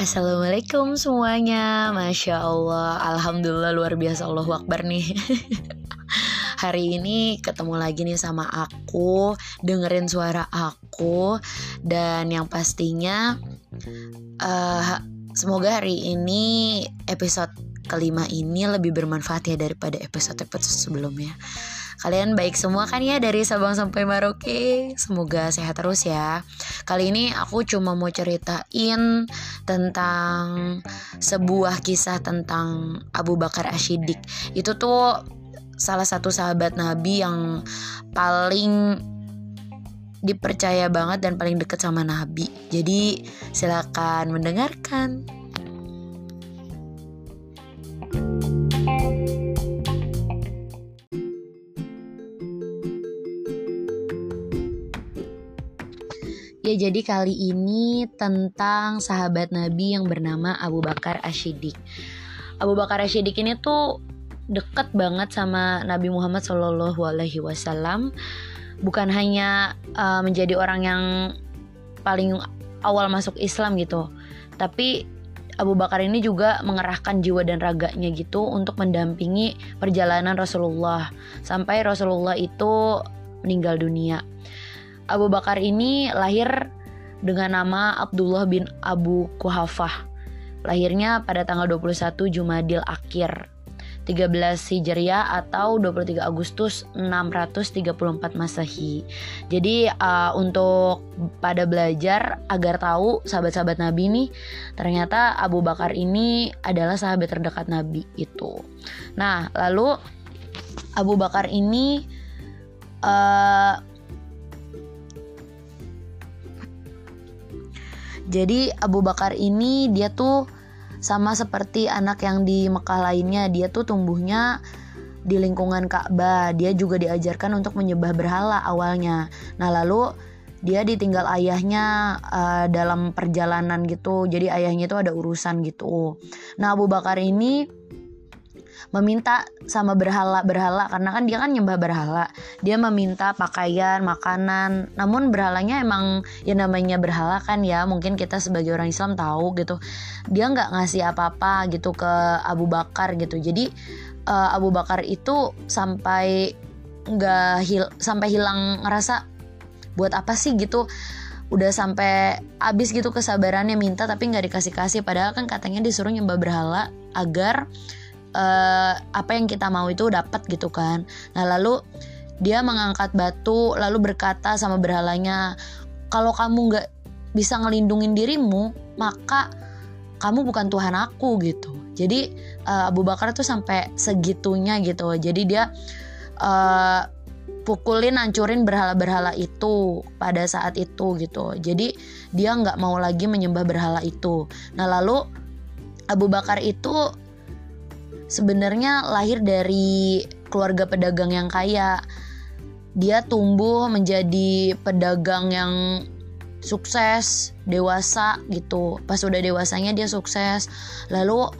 Assalamualaikum semuanya. Masya Allah. Alhamdulillah luar biasa. Allah Akbar nih. Hari ini ketemu lagi nih sama aku. Dengerin suara aku. Dan yang pastinya uh, Semoga hari ini episode kelima ini lebih bermanfaat ya daripada episode-episode sebelumnya Kalian baik semua kan ya dari Sabang sampai Maroke Semoga sehat terus ya. Kali ini aku cuma mau ceritain tentang sebuah kisah tentang Abu Bakar Ashidik Itu tuh salah satu sahabat Nabi yang paling dipercaya banget dan paling deket sama Nabi. Jadi silakan mendengarkan Jadi kali ini tentang sahabat Nabi yang bernama Abu Bakar Ashidik. Abu Bakar Ashidik ini tuh deket banget sama Nabi Muhammad Shallallahu Alaihi Wasallam. Bukan hanya uh, menjadi orang yang paling awal masuk Islam gitu, tapi Abu Bakar ini juga mengerahkan jiwa dan raganya gitu untuk mendampingi perjalanan Rasulullah sampai Rasulullah itu meninggal dunia. Abu Bakar ini lahir dengan nama Abdullah bin Abu Kuhafah. Lahirnya pada tanggal 21 Jumadil Akhir 13 Hijriah atau 23 Agustus 634 Masehi. Jadi uh, untuk pada belajar agar tahu sahabat-sahabat Nabi ini ternyata Abu Bakar ini adalah sahabat terdekat Nabi itu. Nah, lalu Abu Bakar ini uh, Jadi Abu Bakar ini dia tuh sama seperti anak yang di Mekah lainnya, dia tuh tumbuhnya di lingkungan Ka'bah. Dia juga diajarkan untuk menyembah berhala awalnya. Nah, lalu dia ditinggal ayahnya uh, dalam perjalanan gitu. Jadi ayahnya itu ada urusan gitu. Nah, Abu Bakar ini meminta sama berhala-berhala karena kan dia kan nyembah berhala. Dia meminta pakaian, makanan. Namun berhalanya emang ya namanya berhala kan ya. Mungkin kita sebagai orang Islam tahu gitu. Dia nggak ngasih apa-apa gitu ke Abu Bakar gitu. Jadi uh, Abu Bakar itu sampai nggak hil sampai hilang ngerasa buat apa sih gitu udah sampai abis gitu kesabarannya minta tapi nggak dikasih kasih padahal kan katanya disuruh nyembah berhala agar uh, apa yang kita mau itu dapat gitu kan. Nah lalu dia mengangkat batu lalu berkata sama berhalanya kalau kamu nggak bisa ngelindungin dirimu maka kamu bukan Tuhan aku gitu. Jadi uh, Abu Bakar tuh sampai segitunya gitu. Jadi dia uh, pukulin hancurin berhala-berhala itu pada saat itu gitu. Jadi dia nggak mau lagi menyembah berhala itu. Nah lalu Abu Bakar itu sebenarnya lahir dari keluarga pedagang yang kaya. Dia tumbuh menjadi pedagang yang sukses, dewasa gitu. Pas udah dewasanya dia sukses. Lalu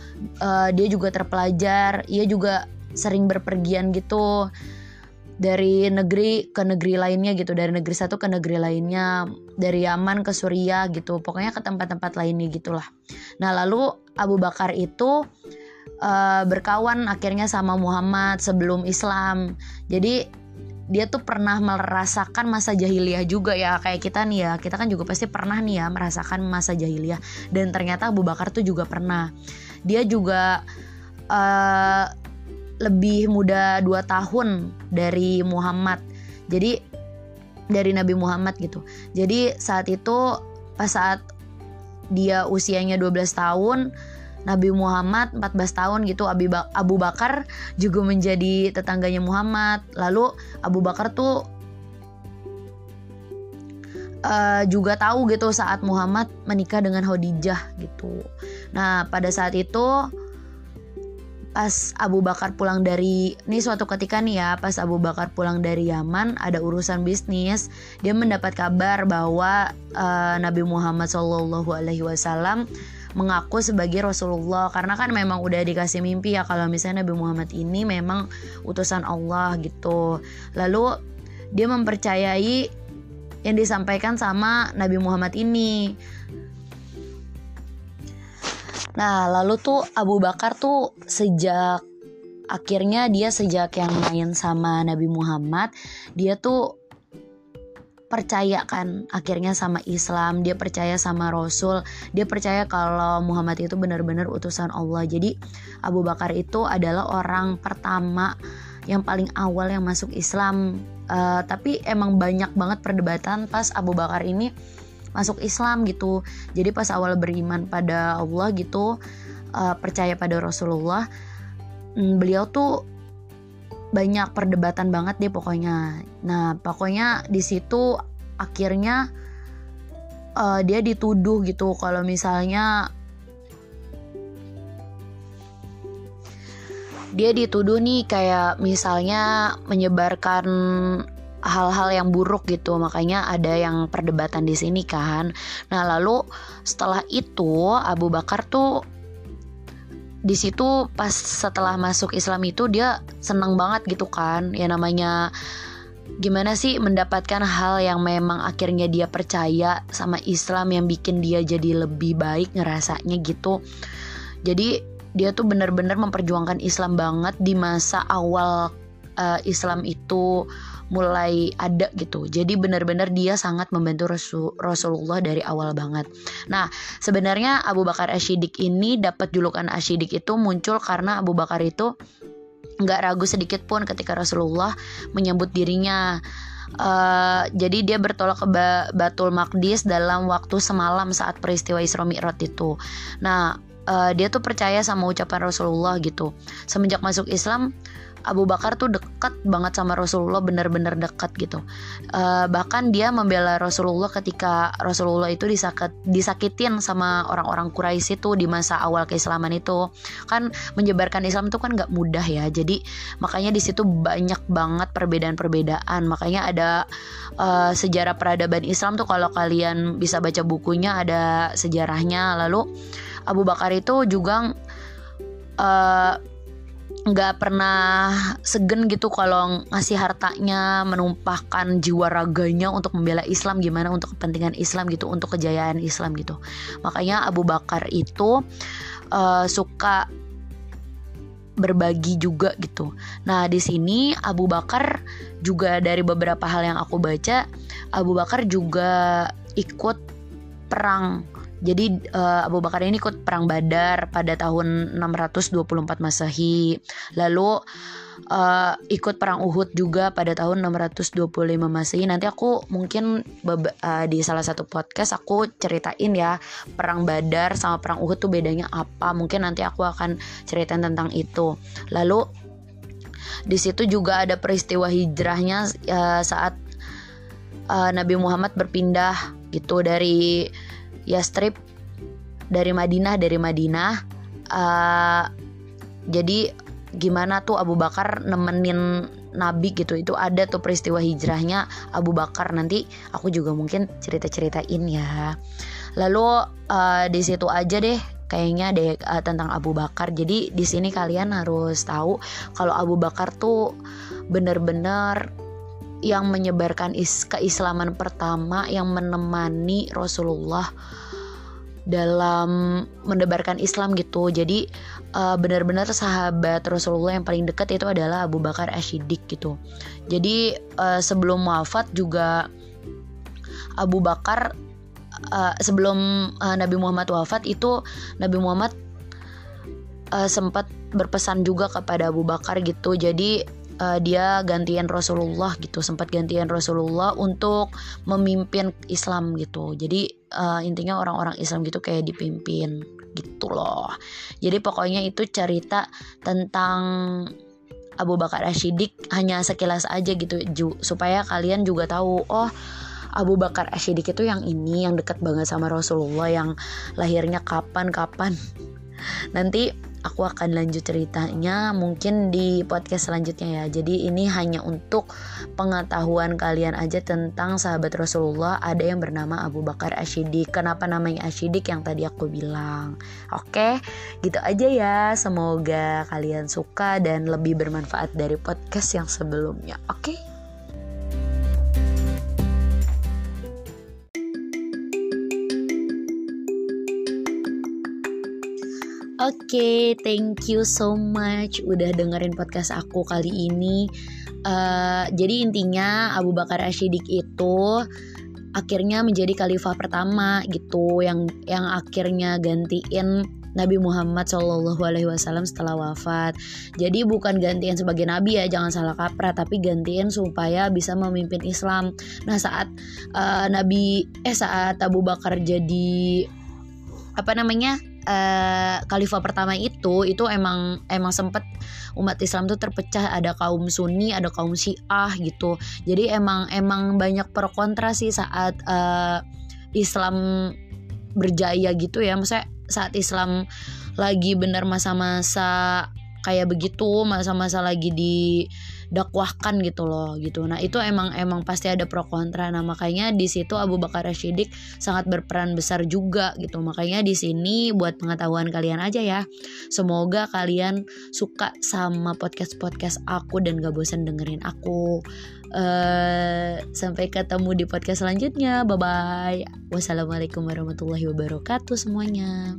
uh, dia juga terpelajar, ia juga sering berpergian gitu dari negeri ke negeri lainnya gitu dari negeri satu ke negeri lainnya dari Yaman ke Suriah gitu pokoknya ke tempat-tempat lainnya gitulah nah lalu Abu Bakar itu uh, berkawan akhirnya sama Muhammad sebelum Islam. Jadi dia tuh pernah merasakan masa jahiliyah juga ya. Kayak kita nih ya kita kan juga pasti pernah nih ya merasakan masa jahiliyah. Dan ternyata Abu Bakar tuh juga pernah. Dia juga uh, lebih muda 2 tahun dari Muhammad. Jadi dari Nabi Muhammad gitu. Jadi saat itu pas saat dia usianya 12 tahun Nabi Muhammad 14 tahun gitu Abu Bakar juga menjadi tetangganya Muhammad. Lalu Abu Bakar tuh uh, juga tahu gitu saat Muhammad menikah dengan Khadijah gitu. Nah pada saat itu pas Abu Bakar pulang dari ini suatu ketika nih ya pas Abu Bakar pulang dari Yaman ada urusan bisnis. Dia mendapat kabar bahwa uh, Nabi Muhammad Shallallahu Alaihi Wasallam mengaku sebagai Rasulullah karena kan memang udah dikasih mimpi ya kalau misalnya Nabi Muhammad ini memang utusan Allah gitu. Lalu dia mempercayai yang disampaikan sama Nabi Muhammad ini. Nah, lalu tuh Abu Bakar tuh sejak akhirnya dia sejak yang main sama Nabi Muhammad, dia tuh percaya kan akhirnya sama Islam, dia percaya sama Rasul, dia percaya kalau Muhammad itu benar-benar utusan Allah. Jadi Abu Bakar itu adalah orang pertama yang paling awal yang masuk Islam. Uh, tapi emang banyak banget perdebatan pas Abu Bakar ini masuk Islam gitu. Jadi pas awal beriman pada Allah gitu, uh, percaya pada Rasulullah, um, beliau tuh banyak perdebatan banget deh pokoknya. Nah, pokoknya di situ akhirnya uh, dia dituduh gitu kalau misalnya dia dituduh nih kayak misalnya menyebarkan hal-hal yang buruk gitu makanya ada yang perdebatan di sini kan nah lalu setelah itu Abu Bakar tuh di situ pas setelah masuk Islam itu dia seneng banget gitu kan. Ya namanya gimana sih mendapatkan hal yang memang akhirnya dia percaya sama Islam yang bikin dia jadi lebih baik ngerasanya gitu. Jadi dia tuh benar-benar memperjuangkan Islam banget di masa awal uh, Islam itu mulai ada gitu. Jadi benar-benar dia sangat membantu Rasul, Rasulullah dari awal banget. Nah, sebenarnya Abu Bakar Ashidik ini dapat julukan Ashidik itu muncul karena Abu Bakar itu nggak ragu sedikit pun ketika Rasulullah menyebut dirinya. Uh, jadi dia bertolak ke ba Batul Maqdis dalam waktu semalam saat peristiwa Isra Mi'raj itu. Nah, uh, dia tuh percaya sama ucapan Rasulullah gitu. Semenjak masuk Islam, Abu Bakar tuh dekat banget sama Rasulullah benar-benar dekat gitu. Uh, bahkan dia membela Rasulullah ketika Rasulullah itu disakit disakitin sama orang-orang Quraisy itu di masa awal keislaman itu. Kan menyebarkan Islam itu kan nggak mudah ya jadi makanya di situ banyak banget perbedaan-perbedaan. Makanya ada uh, sejarah peradaban Islam tuh kalau kalian bisa baca bukunya ada sejarahnya. Lalu Abu Bakar itu juga uh, nggak pernah segen gitu kalau ngasih hartanya menumpahkan jiwa raganya untuk membela Islam gimana untuk kepentingan Islam gitu untuk kejayaan Islam gitu. Makanya Abu Bakar itu uh, suka berbagi juga gitu. Nah di sini Abu Bakar juga dari beberapa hal yang aku baca Abu Bakar juga ikut perang jadi uh, Abu Bakar ini ikut perang Badar pada tahun 624 Masehi. Lalu uh, ikut perang Uhud juga pada tahun 625 Masehi. Nanti aku mungkin uh, di salah satu podcast aku ceritain ya perang Badar sama perang Uhud tuh bedanya apa. Mungkin nanti aku akan ceritain tentang itu. Lalu di situ juga ada peristiwa hijrahnya uh, saat uh, Nabi Muhammad berpindah gitu dari Yastrib dari Madinah dari Madinah. Uh, jadi gimana tuh Abu Bakar nemenin Nabi gitu? Itu ada tuh peristiwa hijrahnya Abu Bakar. Nanti aku juga mungkin cerita ceritain ya. Lalu uh, di situ aja deh kayaknya deh uh, tentang Abu Bakar. Jadi di sini kalian harus tahu kalau Abu Bakar tuh bener-bener yang menyebarkan is keislaman pertama yang menemani Rasulullah dalam mendebarkan Islam gitu. Jadi uh, benar-benar sahabat Rasulullah yang paling dekat itu adalah Abu Bakar Ashidik gitu. Jadi uh, sebelum wafat juga Abu Bakar uh, sebelum uh, Nabi Muhammad wafat itu Nabi Muhammad uh, sempat berpesan juga kepada Abu Bakar gitu. Jadi uh, dia gantian Rasulullah gitu sempat gantian Rasulullah untuk memimpin Islam gitu. Jadi uh, intinya orang-orang Islam gitu kayak dipimpin gitu loh. Jadi pokoknya itu cerita tentang Abu Bakar Ashidik hanya sekilas aja gitu ju, supaya kalian juga tahu oh Abu Bakar Ashidik itu yang ini yang dekat banget sama Rasulullah yang lahirnya kapan kapan nanti aku akan lanjut ceritanya mungkin di podcast selanjutnya ya. Jadi ini hanya untuk pengetahuan kalian aja tentang sahabat Rasulullah ada yang bernama Abu Bakar Ashidik. Kenapa namanya Ashidik yang tadi aku bilang. Oke, gitu aja ya. Semoga kalian suka dan lebih bermanfaat dari podcast yang sebelumnya. Oke? Okay, thank you so much udah dengerin podcast aku kali ini. Uh, jadi intinya Abu Bakar Ashidik itu akhirnya menjadi khalifah pertama gitu yang yang akhirnya gantiin Nabi Muhammad Shallallahu Alaihi Wasallam setelah wafat. Jadi bukan gantian sebagai nabi ya, jangan salah kaprah, tapi gantian supaya bisa memimpin Islam. Nah saat uh, Nabi eh saat Abu Bakar jadi apa namanya uh, khalifah pertama itu itu emang emang sempet umat Islam tuh terpecah. Ada kaum Sunni ada kaum Syiah gitu. Jadi emang emang banyak pro kontra sih saat uh, Islam berjaya gitu ya. Maksudnya saat Islam lagi benar masa-masa kayak begitu masa-masa lagi didakwahkan gitu loh gitu. Nah itu emang emang pasti ada pro kontra. Nah makanya di situ Abu Bakar Rashidik sangat berperan besar juga gitu. Makanya di sini buat pengetahuan kalian aja ya semoga kalian suka sama podcast podcast aku dan gak bosan dengerin aku. Uh, sampai ketemu di podcast selanjutnya. Bye bye wassalamualaikum warahmatullahi wabarakatuh semuanya